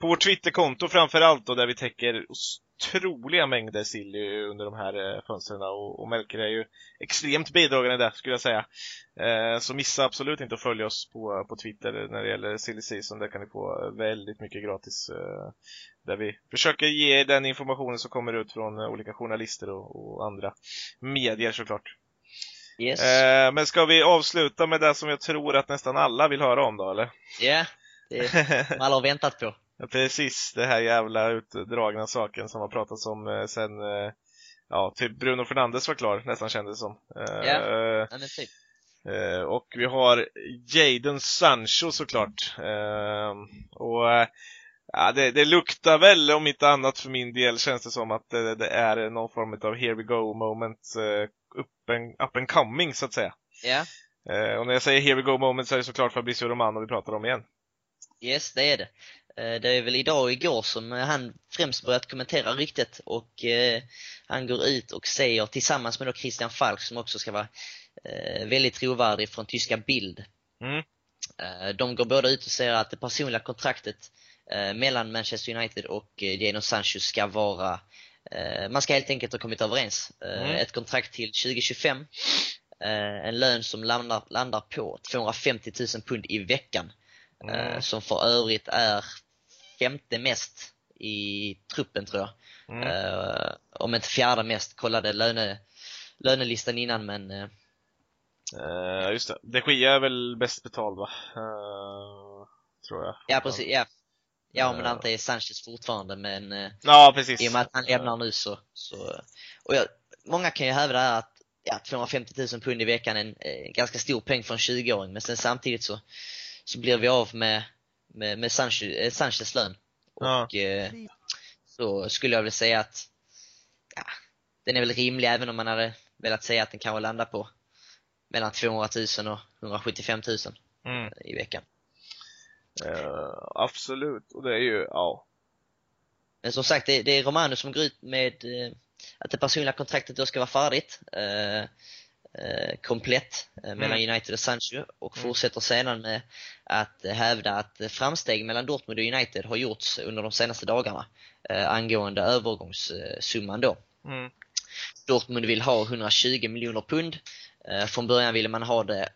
på vårt Twitterkonto framförallt då där vi täcker otroliga mängder sill under de här eh, fönstren och, och Melker är ju extremt bidragande där skulle jag säga. Eh, så missa absolut inte att följa oss på, på Twitter när det gäller Silly Season. Där kan ni få väldigt mycket gratis. Eh, där vi försöker ge den informationen som kommer ut från olika journalister och, och andra medier såklart. Yes. Eh, men ska vi avsluta med det som jag tror att nästan alla vill höra om då, eller? Ja, yeah, det <laughs> som alla har väntat på. Ja, precis, det här jävla utdragna saken som har pratats om eh, sen, eh, ja, typ Bruno Fernandes var klar, nästan kändes som. Ja, yeah. men typ. Eh, och vi har Jadon Sancho såklart. Eh, och eh, ja, det, det, luktar väl, om inte annat för min del, känns det som att det, det är någon form av here we go moment up and, up and coming så att säga. Ja. Yeah. och när jag säger here we go moment så är det såklart Fabrizio Romano vi pratar om igen. Yes, det är det. Det är väl idag och igår som han främst börjat kommentera ryktet och eh, han går ut och säger tillsammans med då Christian Falk som också ska vara eh, väldigt trovärdig från tyska Bild. Mm. Eh, de går båda ut och säger att det personliga kontraktet eh, mellan Manchester United och eh, Jadon Sancho ska vara eh, man ska helt enkelt ha kommit överens. Eh, mm. Ett kontrakt till 2025. En lön som landar, landar på 250 000 pund i veckan. Mm. Som för övrigt är femte mest i truppen tror jag. Mm. Om inte fjärde mest, kollade löne, lönelistan innan men Ja, uh, just det. De Gia är väl bäst betald va? Uh, tror jag. Ja, precis. Ja, ja men uh, inte är Sanchez fortfarande, men uh, ja, precis. i och med att han lämnar nu så, så och jag, många kan ju hävda att ja, 250 000 pund i veckan är en eh, ganska stor peng för en 20-åring, men sen samtidigt så, så blir vi av med, med, med Sanchez, eh, Sanchez lön. Och eh, så skulle jag väl säga att ja, den är väl rimlig även om man hade velat säga att den kanske landar på mellan 200 000 och 175 000 mm. i veckan. Uh, absolut, och det är ju, ja. Men som sagt, det, det är Romano som går ut med eh, att det personliga kontraktet då ska vara färdigt. Eh, komplett eh, mellan Mm. United och Sancho och Mm. fortsätter sedan med att eh, hävda att framsteg mellan Dortmund och United har gjorts under de senaste dagarna eh, angående övergångssumman då. Mm. Dortmund vill ha 120 miljoner pund. Eh, från början ville man ha det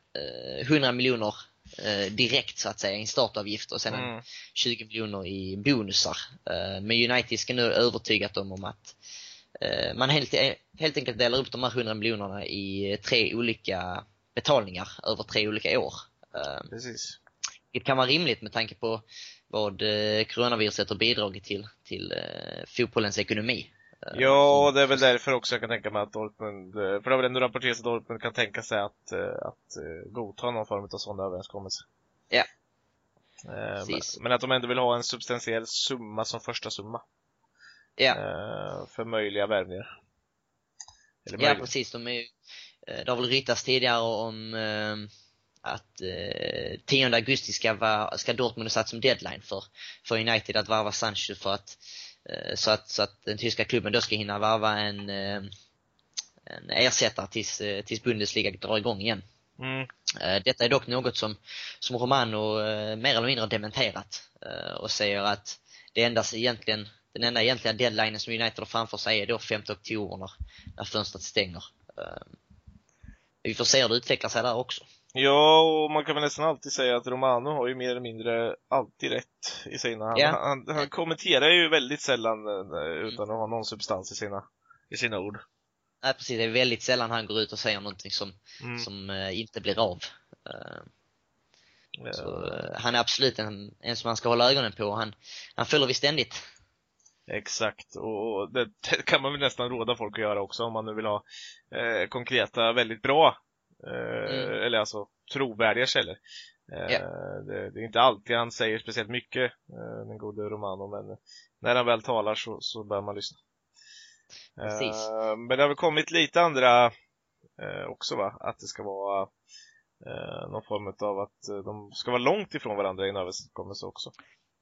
eh, 100 miljoner eh, direkt så att säga, i startavgift och sen en Mm. 20 miljoner i bonusar. Eh, Men United ska nu övertygat dem om att eh, man helt, helt enkelt delar upp de här 100 miljonerna i tre olika betalningar över tre olika år. Eh, Precis. Det kan vara rimligt med tanke på vad eh, coronaviruset har bidragit till, till eh, fotbollens ekonomi. Eh, Ja, det är väl därför också jag kan tänka mig att Dortmund, eh, för det har väl ändå rapporterats att Dortmund kan tänka sig att, eh, att eh, godta någon form av sån överenskommelse. Ja. Eh, Men, men att de ändå vill ha en substantiell summa som första summa. Ja. eh, För möjliga värvningar. Eller Ja, möjliga. precis. De är, ju- eh, det har väl ryktats tidigare om eh, att eh, 10 augusti ska, vara, ska Dortmund ha satt som deadline för, för United att varva Sancho för att, eh, så att, så att den tyska klubben då ska hinna varva en, eh, en ersättare tills, eh, tills Bundesliga drar igång igen. Mm. Detta är dock något som, som Romano mer eller mindre har dementerat eh, och säger att det endast egentligen, den enda egentliga deadlinen som United har framför sig är då 5 oktober när, när fönstret stänger. Eh, Vi får se hur det utvecklar sig där också. Ja, och man kan väl nästan alltid säga att Romano har ju mer eller mindre alltid rätt i sina... Han, Ja. han, han kommenterar ju väldigt sällan eh, utan att ha någon substans i sina, i sina ord. Nej precis, det är väldigt sällan han går ut och säger någonting som, Mm. som eh, inte blir av. Eh, Eh, Så, eh, han är absolut en, en som man ska hålla ögonen på. Han, han följer vi ständigt. Exakt, och det det kan man väl nästan råda folk att göra också om man nu vill ha eh, konkreta, väldigt bra, eh, Mm. eller alltså trovärdiga källor. Eh, Ja. det, det är inte alltid han säger speciellt mycket, eh, den gode Romano, men när han väl talar så, så bör man lyssna. Precis. Eh, men det har väl kommit lite andra eh, också va, att det ska vara eh, någon form av att eh, de ska vara långt ifrån varandra i en överenskommelse också.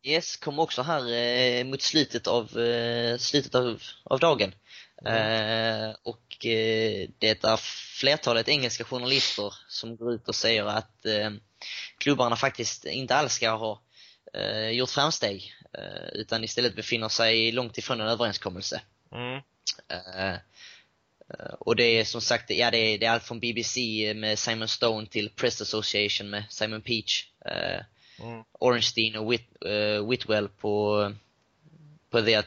Yes, kom också här eh, mot slutet av, eh, slutet av, av dagen. Eh, och eh, det är flertalet engelska journalister som går ut och säger att eh, klubbarna faktiskt inte alls ska ha eh, gjort framsteg, utan istället befinner sig långt ifrån en överenskommelse. Mm. Och det är som sagt, ja det är, det är allt från BBC med Simon Stone till Press Association med Simon Peach. Eh, Mm. Ornstein och Whit, eh, Whitwell på, på The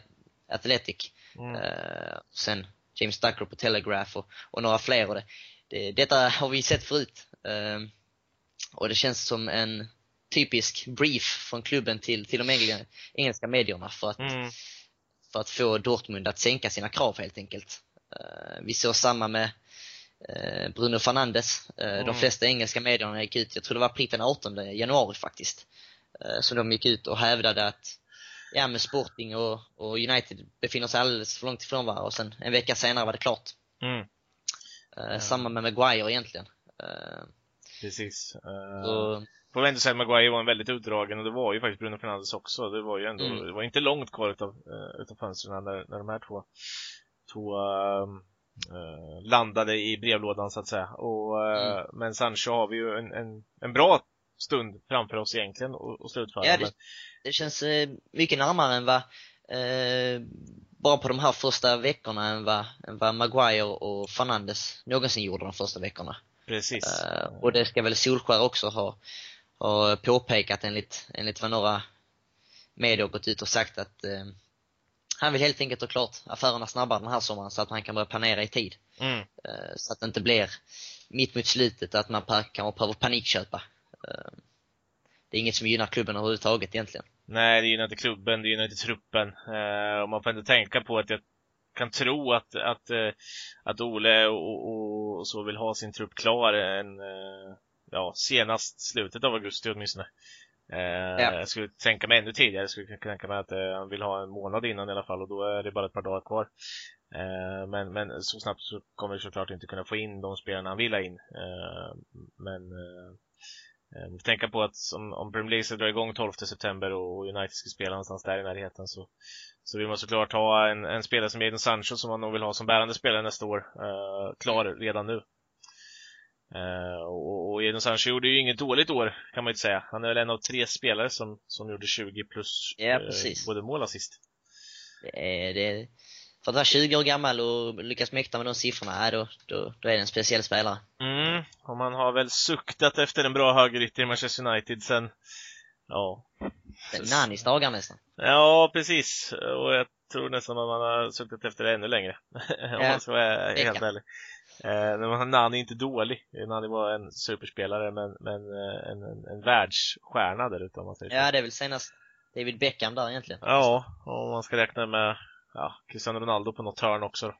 Athletic. Mm. Eh, sen James Ducker på Telegraph och, och några fler. Och det, det, detta har vi sett förut. Eh, och det känns som en typisk brief från klubben till, till de engelska medierna för att, Mm. för att få Dortmund att sänka sina krav helt enkelt. Vi såg samma med Bruno Fernandes. Eh, Mm. De flesta engelska medierna gick ut, jag tror det var prick den 18 januari faktiskt, eh, så de gick ut och hävdade att ja, men Sporting och, och United befinner sig alldeles för långt ifrån varandra och sen en vecka senare var det klart. Mm. Eh, Ja. Samma med Maguire egentligen. Eh, Precis. Eh, så, Får vi ändå säga att Maguire var en väldigt utdragen och det var ju faktiskt Bruno Fernandes också. Det var ju ändå, Mm. det var inte långt kvar utav, utav fönstren när, när de här två, två ehm, eh, landade i brevlådan så att säga. Och, eh, Mm. Men Sancho har vi ju en, en, en bra stund framför oss egentligen och, och slutföra. Ja, det- det känns eh, mycket närmare än vad, eh, bara på de här första veckorna än vad, än vad Maguire och Fernandes någonsin gjorde de första veckorna. precis. Eh, och det ska väl Solskär också ha, ha påpekat enligt, enligt vad några medier gått ut och sagt att eh, han vill helt enkelt ha klart affärerna snabbare den här sommaren så att man kan börja planera i tid. Mm. Eh, så att det inte blir mitt mot slutet att man kanske behöver panikköpa. Eh, det är inget som gynnar klubben överhuvudtaget egentligen. Nej, det gynnar inte klubben, det gynnar inte truppen. Eh, och man får ändå tänka på att jag kan tro att, att, att Ole och, och, och så vill ha sin trupp klar en, ja, senast slutet av augusti åtminstone. Eh, Jag skulle tänka mig ännu tidigare, jag skulle tänka mig att eh, han vill ha en månad innan i alla fall och då är det bara ett par dagar kvar. Eh, men, men så snabbt så kommer vi såklart inte kunna få in de spelarna han vill ha in. Eh, men eh, Eh, vi får tänka på att om, om Premier League ska dra igång 12 september och United ska spela någonstans där i närheten så, så vill man såklart ha en, en spelare som Jadon Sancho som man nog vill ha som bärande spelare nästa år klar redan nu. Uh, och, och Jadon Sancho gjorde ju inget dåligt år kan man ju inte säga. Han är väl en av tre spelare som, som gjorde 20 plus ja, uh, både mål och assist. Det är, det, för att vara 20 år gammal och lyckas mäkta med de siffrorna, då, då, då är det en speciell spelare. Mm, och man har väl suktat efter en bra högerytter i Manchester United sen, ja. Nanis dagar nästan. Ja, precis. Och jag tror nästan att man har suktat efter det ännu längre. <laughs> om man ska vara helt ärlig. Eh, Nani är inte dålig. Nani var en superspelare, men, men eh, en, en, en världsstjärna där ute om man säger så. Ja, det är väl senast David Beckham där egentligen. Ja, om man ska räkna med ja, Cristiano Ronaldo på något hörn också.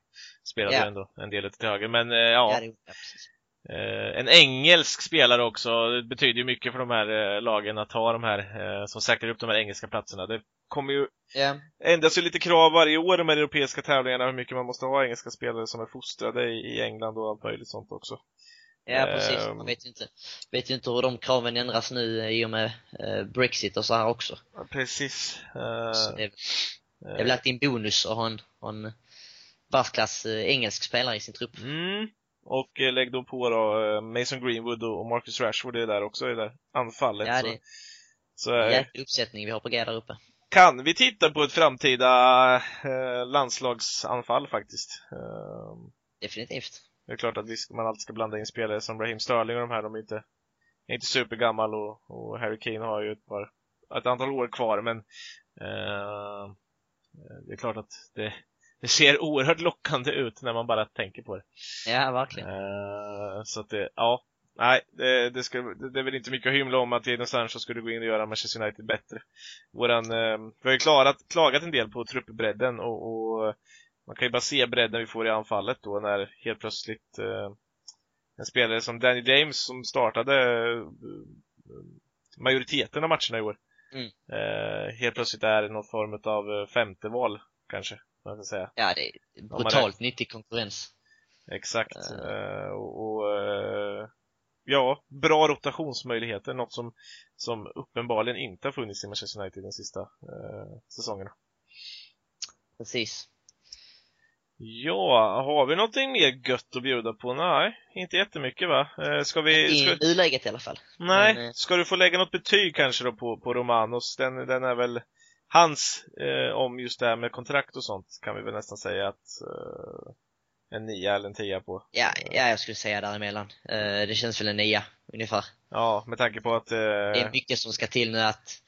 Spelade ja. ändå en del till höger, men eh, ja. ja, det, ja en engelsk spelare också. Det betyder ju mycket för de här eh, lagen att ha de här eh, som säkrar upp de här engelska platserna. Det kommer ju yeah. ändras ju lite krav varje år med de europeiska tävlingarna hur mycket man måste ha engelska spelare som är fostrade i, England och allt möjligt sånt också. Ja, precis. Man vet ju inte, vet ju inte hur de kraven ändras nu i och med Brexit och så här också. Ja, precis. Så det, är, det är väl alltid en bonus att ha en, ha en världsklass engelsk spelare i sin trupp. Mm. Och eh, lägg då på då eh, Mason Greenwood och Marcus Rashford är där också i det där anfallet. Ja, det är så, så, jäkla uppsättning vi har på G där uppe. Kan vi titta på ett framtida eh, landslagsanfall faktiskt? Eh, Definitivt. Det är klart att vi, man alltid ska blanda in spelare som Raheem Sterling och de här, de är inte, är inte supergammal och, och Harry Kane har ju ett, par, ett antal år kvar men eh, det är klart att det, det ser oerhört lockande ut när man bara tänker på det. Ja, verkligen. Uh, så att det, ja. Nej, det, det, ska, det, det är väl inte mycket att hymla om att Jadon Sancho skulle gå in och göra Manchester United bättre. Våran, uh, vi har ju klarat, klagat en del på truppbredden och, och, man kan ju bara se bredden vi får i anfallet då när helt plötsligt uh, en spelare som Danny James som startade majoriteten av matcherna i år mm. helt plötsligt är någon form av femte val kanske man ska säga. Ja, det är brutalt nyttig konkurrens. Exakt. Uh. och, och uh, ja, bra rotationsmöjligheter, något som, som uppenbarligen inte har funnits i Manchester United de sista uh, säsongerna. Precis. Ja, har vi någonting mer gött att bjuda på? Nej, inte jättemycket va? Ska vi... Ska... I nuläget i alla fall. Nej, Men, ska du få lägga något betyg kanske då på, på Romanos? Den, den är väl hans, eh, om just det här med kontrakt och sånt, kan vi väl nästan säga att eh, en nia eller en tia på. Ja, ja jag skulle säga däremellan. Eh, det känns väl en nia, ungefär. Ja, med tanke på att... Eh... Det är mycket som ska till nu att,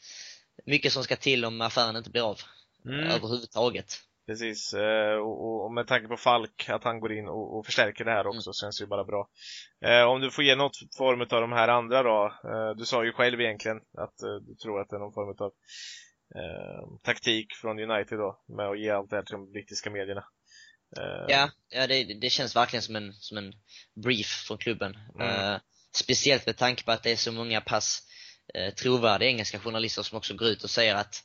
mycket som ska till om affären inte blir av. Mm. Överhuvudtaget. Precis, eh, och, och, med tanke på Falk, att han går in och, och förstärker det här mm. också, mm. känns det ju bara bra. Eh, om du får ge något form av de här andra då, eh, du sa ju själv egentligen att du tror att det är någon form av eh, taktik från United då med att ge allt det här till de brittiska medierna. Eh, ja, ja det, det känns verkligen som en, som en brief från klubben. Mm. Eh, speciellt med tanke på att det är så många pass eh, trovärdiga engelska journalister som också går ut och säger att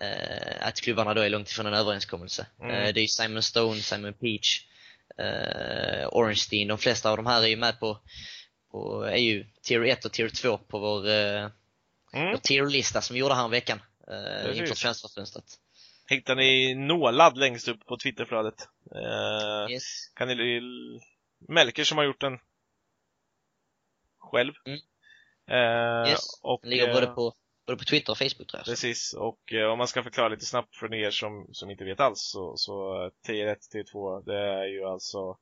eh, att klubbarna då är långt ifrån en överenskommelse. Mm. Eh, det är Simon Stone, Simon Peach, eh, Ornstein, de flesta av de här är ju med på, på är ju tier 1 och tier 2 på vår, eh, mm. vår tier-lista som vi gjorde här veckan eh, inför transferfönstret. Hittar ni nålad längst upp på Twitterflödet. Eh, yes. Kan ni, Melker som har gjort den själv. Mm. Eh, yes. och, den ligger både eh, på, både på Twitter och Facebook tror jag. Precis, och eh, om man ska förklara lite snabbt för er som, som inte vet alls så, så tier 1, tier 2, det är ju alltså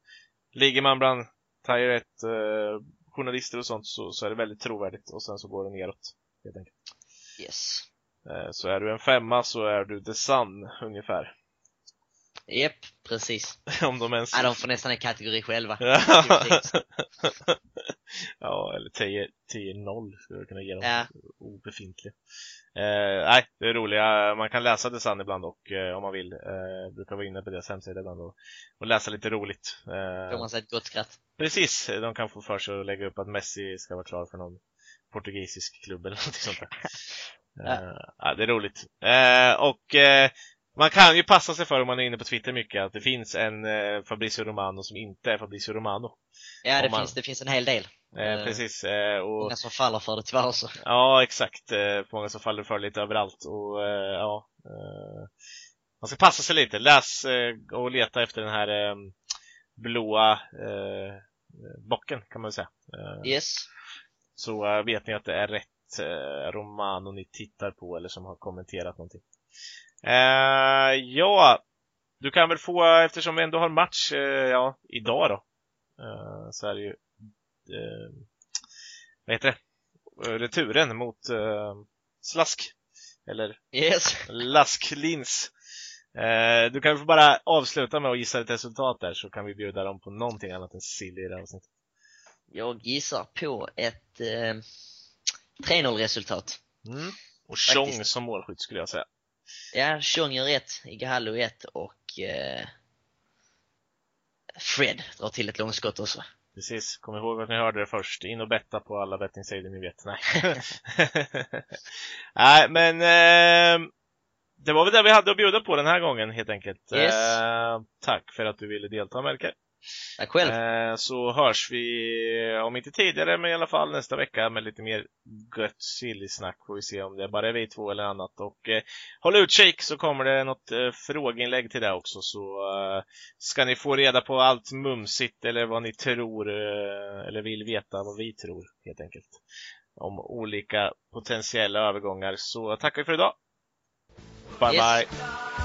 Ligger man bland tier 1 eh, journalister och sånt så, så är det väldigt trovärdigt och sen så går det neråt helt enkelt. Yes. Eh, så är du en femma så är du the sun ungefär. Japp, precis. <laughs> Om de ens... Ja, de får nästan en kategori själva. <laughs> <laughs> ja, eller 10-0 skulle du kunna ge dem. Ja. Obefintliga. Eh, nej, det är roliga. Man kan läsa The Sun ibland och eh, om man vill. Eh, brukar vara inne på deras hemsida ibland och, och läsa lite roligt. Eh, Får man sig ett gott skratt. Precis, de kan få för sig att lägga upp att Messi ska vara klar för någon portugisisk klubb eller något sånt där. Ja. Uh, ja, det är roligt. Uh, och uh, man kan ju passa sig för om man är inne på Twitter mycket att det finns en eh, Fabrizio Romano som inte är Fabrizio Romano. Ja, det, man- finns, det finns en hel del. Eh, Eh, precis. Eh, och, Många som faller för det tyvärr också. ja, exakt. Eh, många som faller för lite överallt. Och eh, ja, eh, man ska passa sig lite. Läs eh, och leta efter den här eh, blåa eh, bocken kan man väl säga. Eh, Yes. Så eh, vet ni att det är rätt eh, Romano ni tittar på eller som har kommenterat någonting. Eh, ja, du kan väl få, eftersom vi ändå har match, eh, ja, idag då. Eh, så är det ju, eh, vad heter det? Eh, Returen mot eh, Slask. Eller Yes. Lasklins. Eh, du kan få bara avsluta med att gissa ett resultat där så kan vi bjuda dem på någonting annat än sill i det här avsnittet. Jag gissar på ett eh, 3-0 resultat. Mm. Och Tjong som målskytt skulle jag säga. Ja, Tjong gör ett, Igahallo ett och eh, Fred drar till ett långskott också. Precis, kom ihåg att ni hörde det först. In och betta på alla bettingsidor ni vet. Nej, <laughs> Nej men eh, det var väl det vi hade att bjuda på den här gången helt enkelt. Yes. Eh, tack för att du ville delta Melker. Tack själv. Eh, så hörs vi, om inte tidigare, men i alla fall nästa vecka med lite mer gött silly-snack. Får vi se om det bara är vi två eller annat. Och eh, håll utkik så kommer det något eh, frågeinlägg till det också. Så eh, ska ni få reda på allt mumsigt eller vad ni tror eller vill veta vad vi tror helt enkelt. Om olika potentiella övergångar. Så tackar vi för idag. Bye Yes. bye!